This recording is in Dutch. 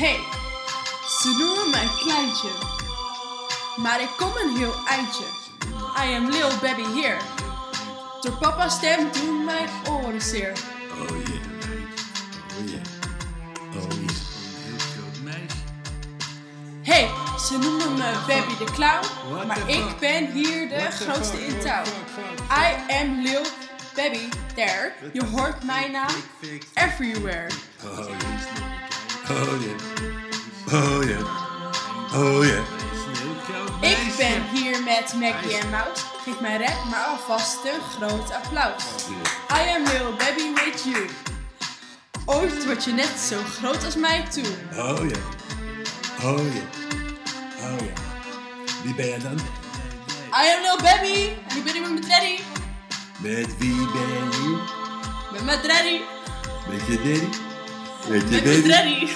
Hey, ze noemen me een kleintje. Maar ik kom een heel eindje. I am Lil Baby here. Door papa's stem doen mijn oren zeer. Oh yeah, Oh yeah. Oh yeah. Heel groot meisje. Hey, ze noemen me Baby de Clown. What Maar ik ben hier de What grootste in touw. I am Lil Baby there. Je hoort mijn naam everywhere. Oh. Oh yeah. Oh yeah. Oh yeah. Ik ben hier met Maggie en Mouse. Geef mijn rap maar alvast een groot applaus. I am Lil Baby with you. Ooit word je net zo groot als mij toe. Oh yeah. Oh yeah. Oh yeah. Wie ben jij dan? I am Lil Baby. En ik ben hier met mijn daddy. Met wie ben je? Met mijn daddy. Met je daddy? Met je Met mijn baby? daddy.